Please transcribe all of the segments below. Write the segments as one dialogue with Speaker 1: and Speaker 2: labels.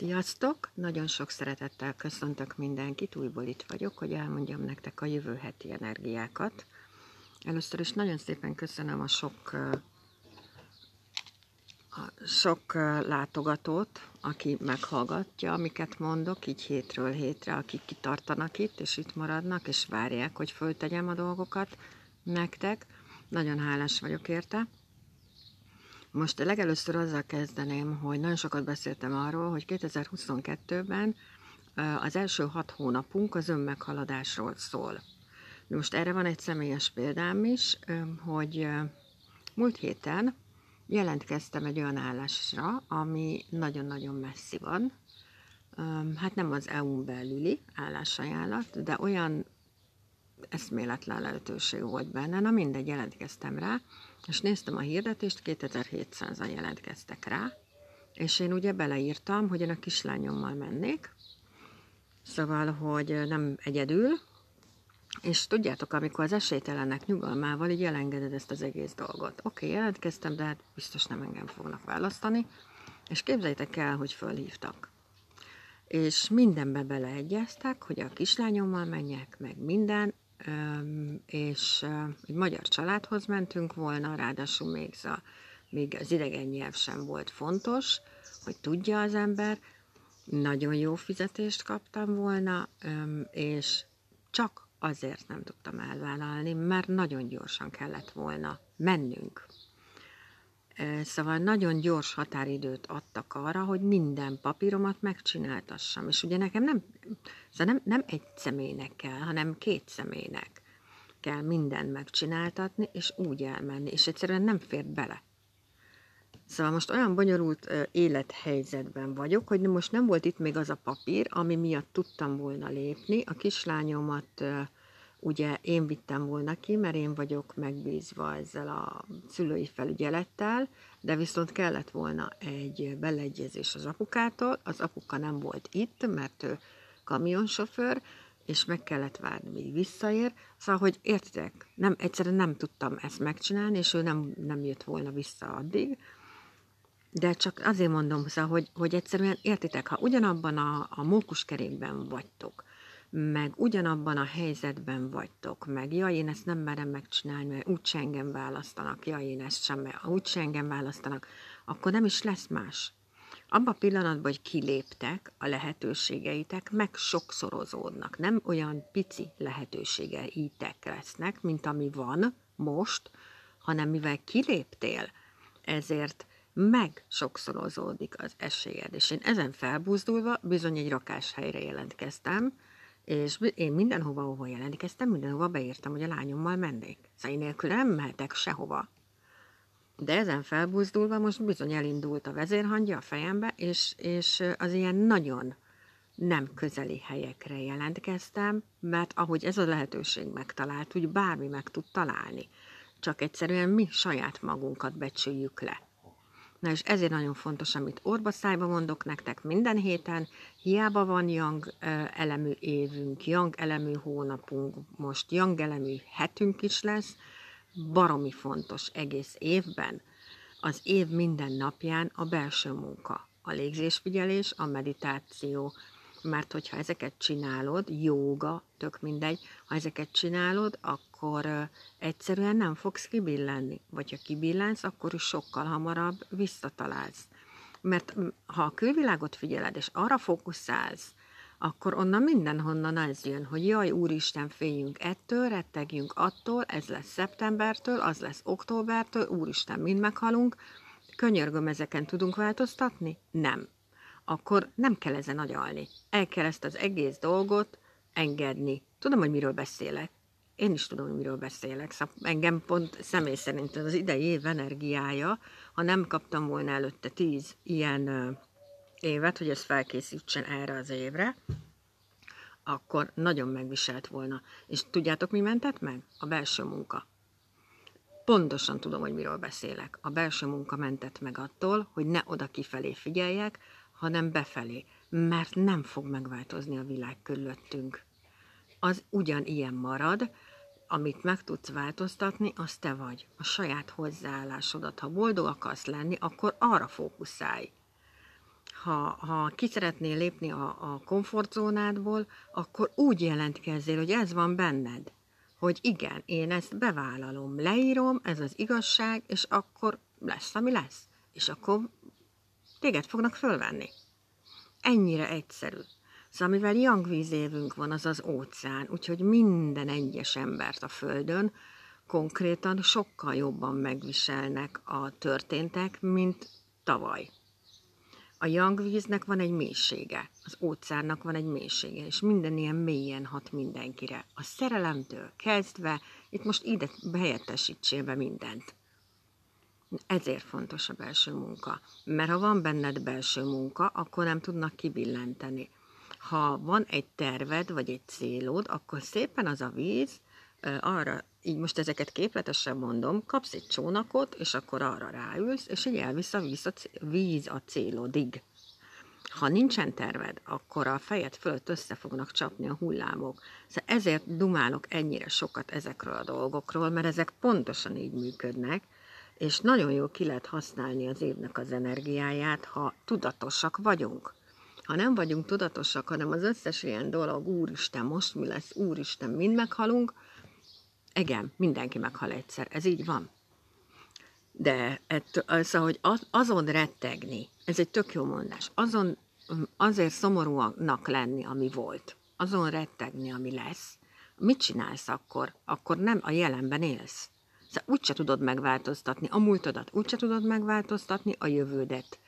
Speaker 1: Sziasztok! Nagyon sok szeretettel köszöntök mindenkit, újból itt vagyok, hogy elmondjam nektek a jövő heti energiákat. Először is nagyon szépen köszönöm a sok, a sok látogatót, aki meghallgatja, amiket mondok, így hétről hétre, akik kitartanak itt, és itt maradnak, és várják, hogy föltegyem a dolgokat nektek. Nagyon hálás vagyok érte. Most legelőször azzal kezdeném, hogy nagyon sokat beszéltem arról, hogy 2022-ben az első hat hónapunk az önmeghaladásról szól. Most erre van egy személyes példám is, hogy múlt héten jelentkeztem egy olyan állásra, ami nagyon-nagyon messzi van. Hát nem az EU-n belüli állásajánlat, de olyan eszméletlen lehetőség volt benne, na mindegy, jelentkeztem rá, és néztem a hirdetést, 2700-an jelentkeztek rá, és én ugye beleírtam, hogy én a kislányommal mennék, szóval, hogy nem egyedül, és tudjátok, amikor az esélytelenek nyugalmával így elengeded ezt az egész dolgot. Oké, okay, jelentkeztem, de hát biztos nem engem fognak választani, és képzeljétek el, hogy fölhívtak. És mindenbe beleegyeztek, hogy a kislányommal menjek, meg minden, és egy magyar családhoz mentünk volna, ráadásul még, a, még az idegen nyelv sem volt fontos, hogy tudja az ember, nagyon jó fizetést kaptam volna, és csak azért nem tudtam elvállalni, mert nagyon gyorsan kellett volna mennünk. Szóval nagyon gyors határidőt adtak arra, hogy minden papíromat megcsináltassam. És ugye nekem nem, szóval nem, nem egy személynek kell, hanem két személynek kell mindent megcsináltatni, és úgy elmenni, és egyszerűen nem fér bele. Szóval most olyan bonyolult élethelyzetben vagyok, hogy most nem volt itt még az a papír, ami miatt tudtam volna lépni. A kislányomat ugye én vittem volna ki, mert én vagyok megbízva ezzel a szülői felügyelettel, de viszont kellett volna egy beleegyezés az apukától. Az apuka nem volt itt, mert ő kamionsofőr, és meg kellett várni, míg visszaér. Szóval, hogy értitek, nem, egyszerűen nem tudtam ezt megcsinálni, és ő nem, nem jött volna vissza addig. De csak azért mondom, szóval, hogy, hogy egyszerűen értitek, ha ugyanabban a, a mókuskerékben vagytok, meg ugyanabban a helyzetben vagytok, meg ja, én ezt nem merem megcsinálni, mert úgyse engem választanak, ja, én ezt sem, mert úgyse engem választanak, akkor nem is lesz más. Abban a pillanatban, hogy kiléptek, a lehetőségeitek meg sokszorozódnak. Nem olyan pici lehetőségeitek lesznek, mint ami van most, hanem mivel kiléptél, ezért meg sokszorozódik az esélyed. És én ezen felbuzdulva bizony egy rakáshelyre jelentkeztem, és én mindenhova, ahova jelentkeztem, mindenhova beírtam, hogy a lányommal mennék. Szóval én nélkül nem mehetek sehova. De ezen felbuzdulva most bizony elindult a vezérhangja a fejembe, és, és az ilyen nagyon nem közeli helyekre jelentkeztem, mert ahogy ez a lehetőség megtalált, úgy bármi meg tud találni. Csak egyszerűen mi saját magunkat becsüljük le. Na és ezért nagyon fontos, amit orba szájba mondok nektek minden héten, hiába van yang elemű évünk, yang elemű hónapunk, most yang elemű hetünk is lesz, baromi fontos egész évben, az év minden napján a belső munka, a légzésfigyelés, a meditáció, mert hogyha ezeket csinálod, jóga, tök mindegy, ha ezeket csinálod, akkor egyszerűen nem fogsz kibillenni. Vagy ha kibillensz, akkor is sokkal hamarabb visszatalálsz. Mert ha a külvilágot figyeled, és arra fókuszálsz, akkor onnan mindenhonnan ez jön, hogy jaj, úristen, féljünk ettől, rettegjünk attól, ez lesz szeptembertől, az lesz októbertől, úristen, mind meghalunk. Könyörgöm, ezeken tudunk változtatni? Nem. Akkor nem kell ezen agyalni. El kell ezt az egész dolgot engedni. Tudom, hogy miről beszélek. Én is tudom, hogy miről beszélek. Szóval engem pont személy szerint az idei év energiája, ha nem kaptam volna előtte tíz ilyen évet, hogy ez felkészítsen erre az évre, akkor nagyon megviselt volna. És tudjátok, mi mentett meg? A belső munka. Pontosan tudom, hogy miről beszélek. A belső munka mentett meg attól, hogy ne oda kifelé figyeljek, hanem befelé, mert nem fog megváltozni a világ körülöttünk. Az ugyanilyen marad, amit meg tudsz változtatni, az te vagy. A saját hozzáállásodat. Ha boldog akarsz lenni, akkor arra fókuszálj ha, ha ki szeretnél lépni a, a komfortzónádból, akkor úgy jelentkezzél, hogy ez van benned. Hogy igen, én ezt bevállalom, leírom, ez az igazság, és akkor lesz, ami lesz. És akkor téged fognak fölvenni. Ennyire egyszerű. Szóval mivel jangvízévünk van, az az óceán, úgyhogy minden egyes embert a Földön konkrétan sokkal jobban megviselnek a történtek, mint tavaly. A jangvíznek van egy mélysége, az óceánnak van egy mélysége, és minden ilyen mélyen hat mindenkire. A szerelemtől kezdve, itt most ide behelyettesítsél be mindent. Ezért fontos a belső munka. Mert ha van benned belső munka, akkor nem tudnak kibillenteni. Ha van egy terved, vagy egy célod, akkor szépen az a víz arra, így most ezeket képletesen mondom, kapsz egy csónakot, és akkor arra ráülsz, és így elvisz a víz a, célodig. Ha nincsen terved, akkor a fejed fölött össze fognak csapni a hullámok. Szóval ezért dumálok ennyire sokat ezekről a dolgokról, mert ezek pontosan így működnek, és nagyon jól ki lehet használni az évnek az energiáját, ha tudatosak vagyunk. Ha nem vagyunk tudatosak, hanem az összes ilyen dolog, úristen, most mi lesz, úristen, mind meghalunk, igen, mindenki meghal egyszer, ez így van. De ettől, szóval, hogy azon rettegni, ez egy tök jó mondás, azon azért szomorúnak lenni, ami volt, azon rettegni, ami lesz, mit csinálsz akkor? Akkor nem a jelenben élsz. Szóval úgyse tudod megváltoztatni a múltodat, úgyse tudod megváltoztatni a jövődet.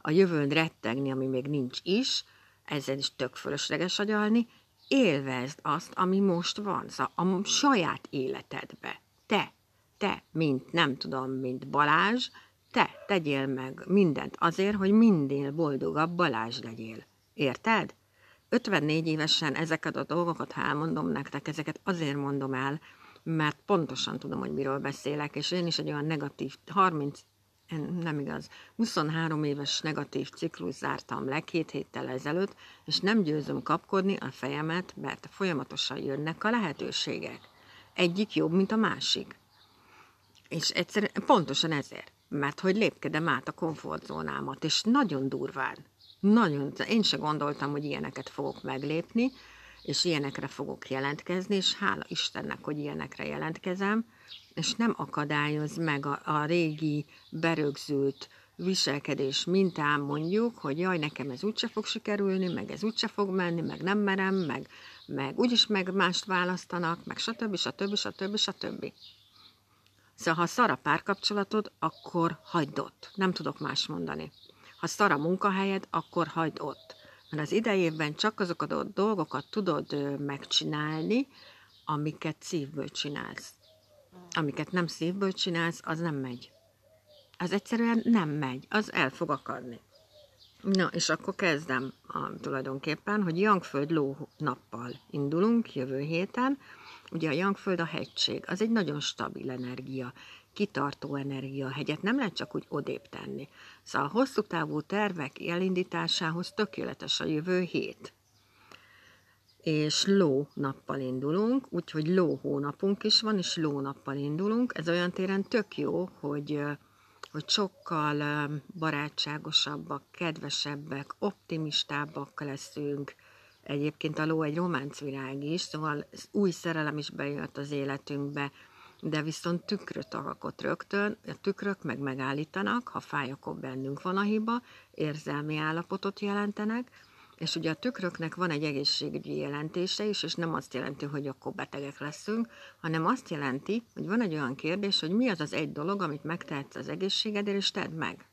Speaker 1: A jövőn rettegni, ami még nincs is, ezzel is tök fölösleges agyalni, élvezd azt, ami most van, szóval a saját életedbe. Te, te, mint nem tudom, mint Balázs, te tegyél meg mindent azért, hogy minden boldogabb Balázs legyél. Érted? 54 évesen ezeket a dolgokat, ha elmondom nektek, ezeket azért mondom el, mert pontosan tudom, hogy miről beszélek, és én is egy olyan negatív, 30, nem igaz, 23 éves negatív ciklus zártam le két héttel ezelőtt, és nem győzöm kapkodni a fejemet, mert folyamatosan jönnek a lehetőségek. Egyik jobb, mint a másik. És egyszerűen pontosan ezért, mert hogy lépkedem át a komfortzónámat, és nagyon durván, nagyon, én se gondoltam, hogy ilyeneket fogok meglépni, és ilyenekre fogok jelentkezni, és hála Istennek, hogy ilyenekre jelentkezem, és nem akadályoz meg a, a régi berögzült viselkedés mintán mondjuk, hogy jaj, nekem ez úgyse fog sikerülni, meg ez úgyse fog menni, meg nem merem, meg, meg úgyis meg mást választanak, meg stb. stb. stb. stb. Szóval ha szar a párkapcsolatod, akkor hagyd ott. Nem tudok más mondani. Ha szar a munkahelyed, akkor hagyd ott. Mert az idejében csak azokat a dolgokat tudod megcsinálni, amiket szívből csinálsz. Amiket nem szívből csinálsz, az nem megy. Az egyszerűen nem megy, az el fog akadni. Na, és akkor kezdem a, tulajdonképpen, hogy Jangföld ló nappal indulunk jövő héten. Ugye a Jangföld a hegység, az egy nagyon stabil energia kitartó energia a hegyet nem lehet csak úgy odébb tenni. Szóval a hosszú távú tervek elindításához tökéletes a jövő hét. És ló nappal indulunk, úgyhogy ló hónapunk is van, és ló nappal indulunk. Ez olyan téren tök jó, hogy, hogy sokkal barátságosabbak, kedvesebbek, optimistábbak leszünk. Egyébként a ló egy románcvirág is, szóval új szerelem is bejött az életünkbe, de viszont tükröt alkot rögtön, a tükrök meg megállítanak, ha fáj, akkor bennünk van a hiba, érzelmi állapotot jelentenek, és ugye a tükröknek van egy egészségügyi jelentése is, és nem azt jelenti, hogy akkor betegek leszünk, hanem azt jelenti, hogy van egy olyan kérdés, hogy mi az az egy dolog, amit megtehetsz az egészségedért, és tedd meg.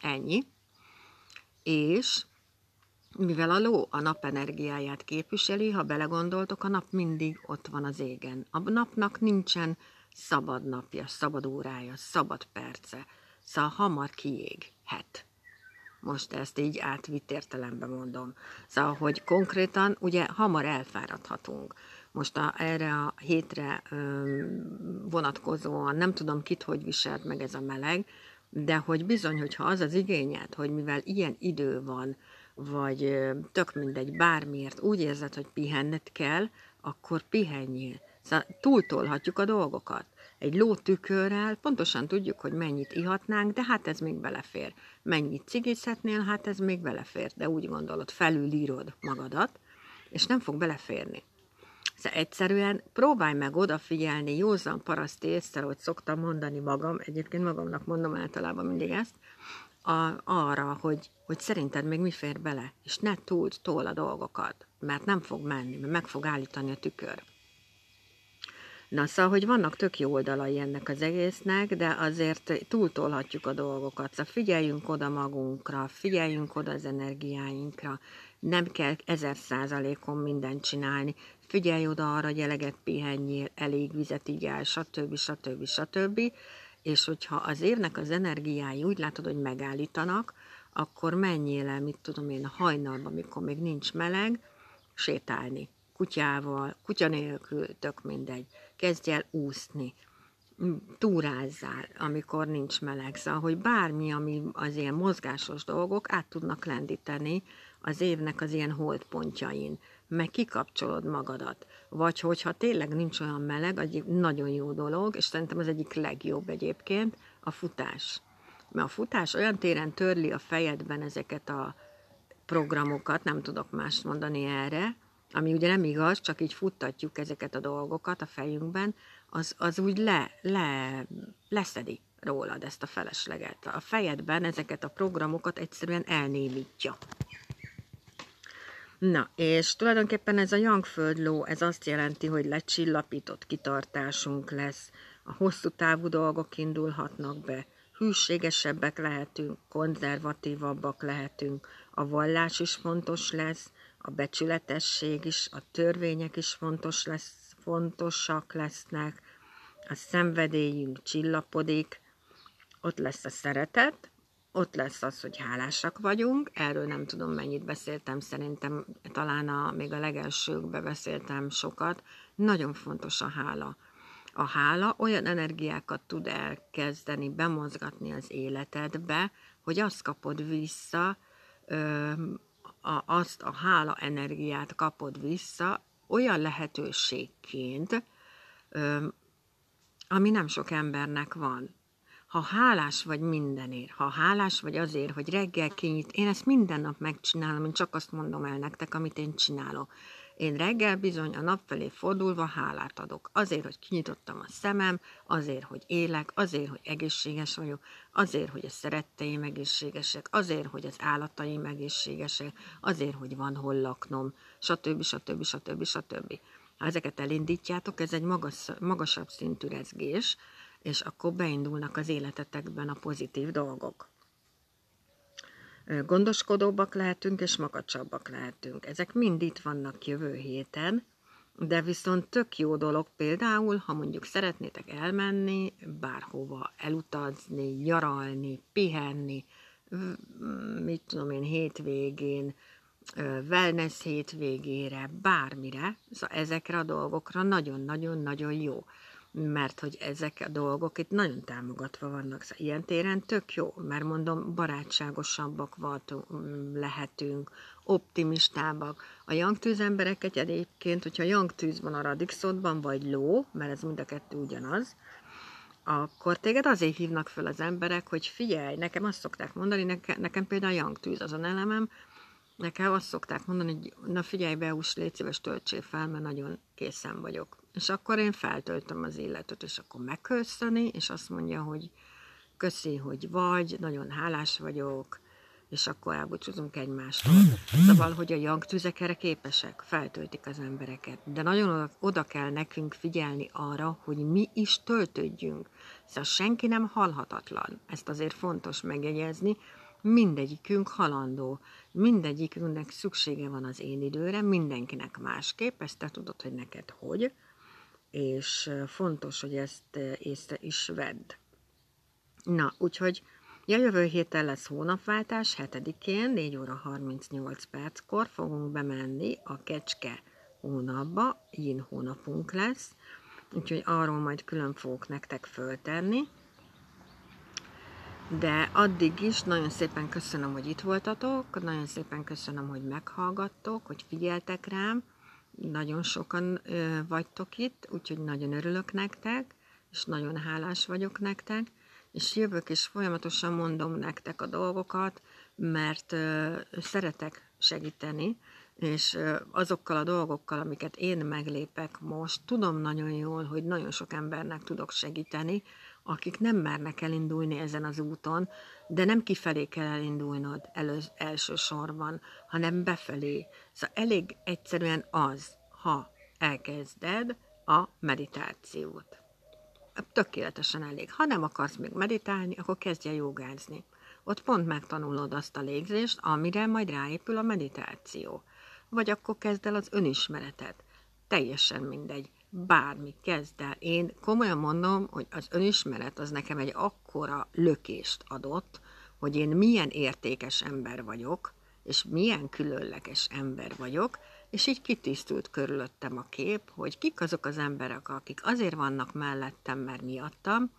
Speaker 1: Ennyi. És mivel a ló a nap energiáját képviseli, ha belegondoltok, a nap mindig ott van az égen. A napnak nincsen szabad napja, szabad órája, szabad perce, szóval hamar kiéghet. Most ezt így átvitt értelemben mondom. Szóval, hogy konkrétan ugye hamar elfáradhatunk. Most a, erre a hétre ö, vonatkozóan nem tudom kit, hogy viselt meg ez a meleg, de hogy bizony, hogyha az az igényed, hogy mivel ilyen idő van, vagy tök mindegy, bármiért úgy érzed, hogy pihenned kell, akkor pihenjél. Szóval túltolhatjuk a dolgokat. Egy ló tükörrel pontosan tudjuk, hogy mennyit ihatnánk, de hát ez még belefér. Mennyit cigizhetnél, hát ez még belefér, de úgy gondolod, felülírod magadat, és nem fog beleférni. Szóval egyszerűen próbálj meg odafigyelni, józan paraszti észre, hogy szoktam mondani magam, egyébként magamnak mondom általában mindig ezt, a, arra, hogy, hogy szerinted még mi fér bele, és ne túld tól a dolgokat, mert nem fog menni, mert meg fog állítani a tükör. Na szóval, hogy vannak tök jó oldalai ennek az egésznek, de azért túltolhatjuk a dolgokat. Szóval figyeljünk oda magunkra, figyeljünk oda az energiáinkra, nem kell ezer százalékon mindent csinálni, figyelj oda arra, hogy eleget pihenjél, elég vizet igyál, stb. stb. stb. És hogyha az évnek az energiái úgy látod, hogy megállítanak, akkor menjél el, mit tudom én, hajnalban, amikor még nincs meleg, sétálni. Kutyával, kutya nélkül, tök mindegy. Kezdj el úszni, túrázzál, amikor nincs meleg. Szóval, hogy bármi, ami az ilyen mozgásos dolgok át tudnak lendíteni az évnek az ilyen holdpontjain, meg kikapcsolod magadat. Vagy hogyha tényleg nincs olyan meleg, egy nagyon jó dolog, és szerintem az egyik legjobb egyébként, a futás. Mert a futás olyan téren törli a fejedben ezeket a programokat, nem tudok mást mondani erre, ami ugye nem igaz, csak így futtatjuk ezeket a dolgokat a fejünkben, az, az úgy le, le, leszedi rólad ezt a felesleget. A fejedben ezeket a programokat egyszerűen elnémítja. Na, és tulajdonképpen ez a Youngföld ez azt jelenti, hogy lecsillapított kitartásunk lesz, a hosszú távú dolgok indulhatnak be, hűségesebbek lehetünk, konzervatívabbak lehetünk, a vallás is fontos lesz, a becsületesség is, a törvények is fontos lesz, fontosak lesznek, a szenvedélyünk csillapodik, ott lesz a szeretet, ott lesz az, hogy hálásak vagyunk, erről nem tudom mennyit beszéltem, szerintem talán a, még a legelsőkbe beszéltem sokat, nagyon fontos a hála. A hála olyan energiákat tud elkezdeni bemozgatni az életedbe, hogy azt kapod vissza, ö, a, azt a hála energiát kapod vissza olyan lehetőségként, ö, ami nem sok embernek van ha hálás vagy mindenért, ha hálás vagy azért, hogy reggel kinyit, én ezt minden nap megcsinálom, én csak azt mondom el nektek, amit én csinálok. Én reggel bizony a nap felé fordulva hálát adok. Azért, hogy kinyitottam a szemem, azért, hogy élek, azért, hogy egészséges vagyok, azért, hogy a szeretteim egészségesek, azért, hogy az állataim egészségesek, azért, hogy van hol laknom, stb. stb. stb. stb. Ha ezeket elindítjátok, ez egy magas, magasabb szintű rezgés, és akkor beindulnak az életetekben a pozitív dolgok. Gondoskodóbbak lehetünk, és makacsabbak lehetünk. Ezek mind itt vannak jövő héten, de viszont tök jó dolog például, ha mondjuk szeretnétek elmenni, bárhova elutazni, nyaralni, pihenni, mit tudom én, hétvégén, wellness hétvégére, bármire, szóval ezekre a dolgokra nagyon-nagyon-nagyon jó mert hogy ezek a dolgok itt nagyon támogatva vannak. Szóval ilyen téren tök jó, mert mondom, barátságosabbak lehetünk, optimistábbak. A young embereket egyébként, hogyha young tűz van a radixodban, vagy ló, mert ez mind a kettő ugyanaz, akkor téged azért hívnak fel az emberek, hogy figyelj, nekem azt szokták mondani, nekem, nekem például a young tűz az a elemem, nekem azt szokták mondani, hogy na figyelj be, ús, légy szíves, töltsél fel, mert nagyon készen vagyok. És akkor én feltöltöm az illetőt, és akkor megköszöni, és azt mondja, hogy köszi, hogy vagy, nagyon hálás vagyok, és akkor elbúcsúzunk egymástól. Szóval, hogy a jangtüzek erre képesek, feltöltik az embereket. De nagyon oda kell nekünk figyelni arra, hogy mi is töltődjünk. Szóval senki nem halhatatlan. Ezt azért fontos megjegyezni. Mindegyikünk halandó. Mindegyikünknek szüksége van az én időre, mindenkinek másképp. Ezt te tudod, hogy neked hogy és fontos, hogy ezt észre is vedd. Na, úgyhogy ja, jövő héten lesz hónapváltás, 7-én, 4 óra 38 perckor fogunk bemenni a kecske hónapba, yin hónapunk lesz, úgyhogy arról majd külön fogok nektek föltenni. De addig is nagyon szépen köszönöm, hogy itt voltatok, nagyon szépen köszönöm, hogy meghallgattok, hogy figyeltek rám, nagyon sokan vagytok itt, úgyhogy nagyon örülök nektek. és nagyon hálás vagyok nektek, és jövök és folyamatosan mondom nektek a dolgokat, mert ö, szeretek segíteni, és azokkal a dolgokkal, amiket én meglépek most, tudom nagyon jól, hogy nagyon sok embernek tudok segíteni, akik nem mernek elindulni ezen az úton, de nem kifelé kell elindulnod elő, elsősorban, hanem befelé. Szóval elég egyszerűen az, ha elkezded a meditációt. Tökéletesen elég. Ha nem akarsz még meditálni, akkor kezdje jogázni. Ott pont megtanulod azt a légzést, amire majd ráépül a meditáció. Vagy akkor kezd el az önismeretet. Teljesen mindegy bármi kezd el. Én komolyan mondom, hogy az önismeret az nekem egy akkora lökést adott, hogy én milyen értékes ember vagyok, és milyen különleges ember vagyok, és így kitisztult körülöttem a kép, hogy kik azok az emberek, akik azért vannak mellettem, mert miattam,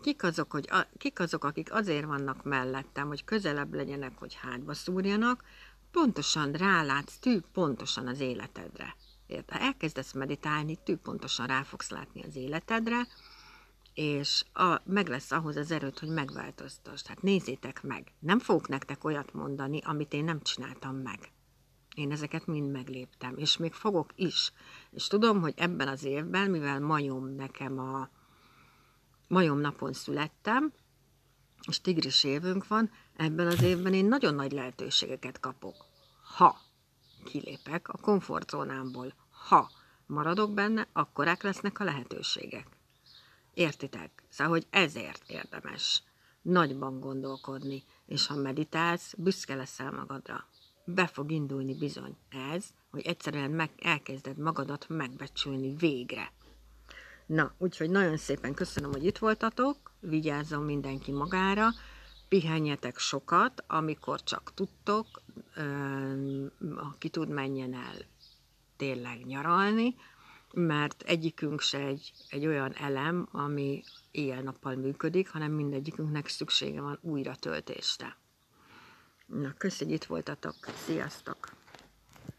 Speaker 1: kik azok, hogy a, kik azok, akik azért vannak mellettem, hogy közelebb legyenek, hogy hátba szúrjanak, pontosan rálátsz tű pontosan az életedre. Érte? Ha elkezdesz meditálni, tűpontosan rá fogsz látni az életedre, és a, meg lesz ahhoz az erőt, hogy megváltoztasd. Hát nézzétek meg, nem fogok nektek olyat mondani, amit én nem csináltam meg. Én ezeket mind megléptem, és még fogok is. És tudom, hogy ebben az évben, mivel majom nekem a majom napon születtem, és tigris évünk van, ebben az évben én nagyon nagy lehetőségeket kapok. Ha kilépek a komfortzónámból. Ha maradok benne, akkorák lesznek a lehetőségek. Értitek? Szóval, hogy ezért érdemes nagyban gondolkodni, és ha meditálsz, büszke leszel magadra. Be fog indulni bizony ez, hogy egyszerűen meg, elkezded magadat megbecsülni végre. Na, úgyhogy nagyon szépen köszönöm, hogy itt voltatok, vigyázzon mindenki magára, pihenjetek sokat, amikor csak tudtok, aki tud, menjen el tényleg nyaralni, mert egyikünk se egy, egy olyan elem, ami éjjel-nappal működik, hanem mindegyikünknek szüksége van újra töltésre. Na, köszönjük, itt voltatok. Sziasztok!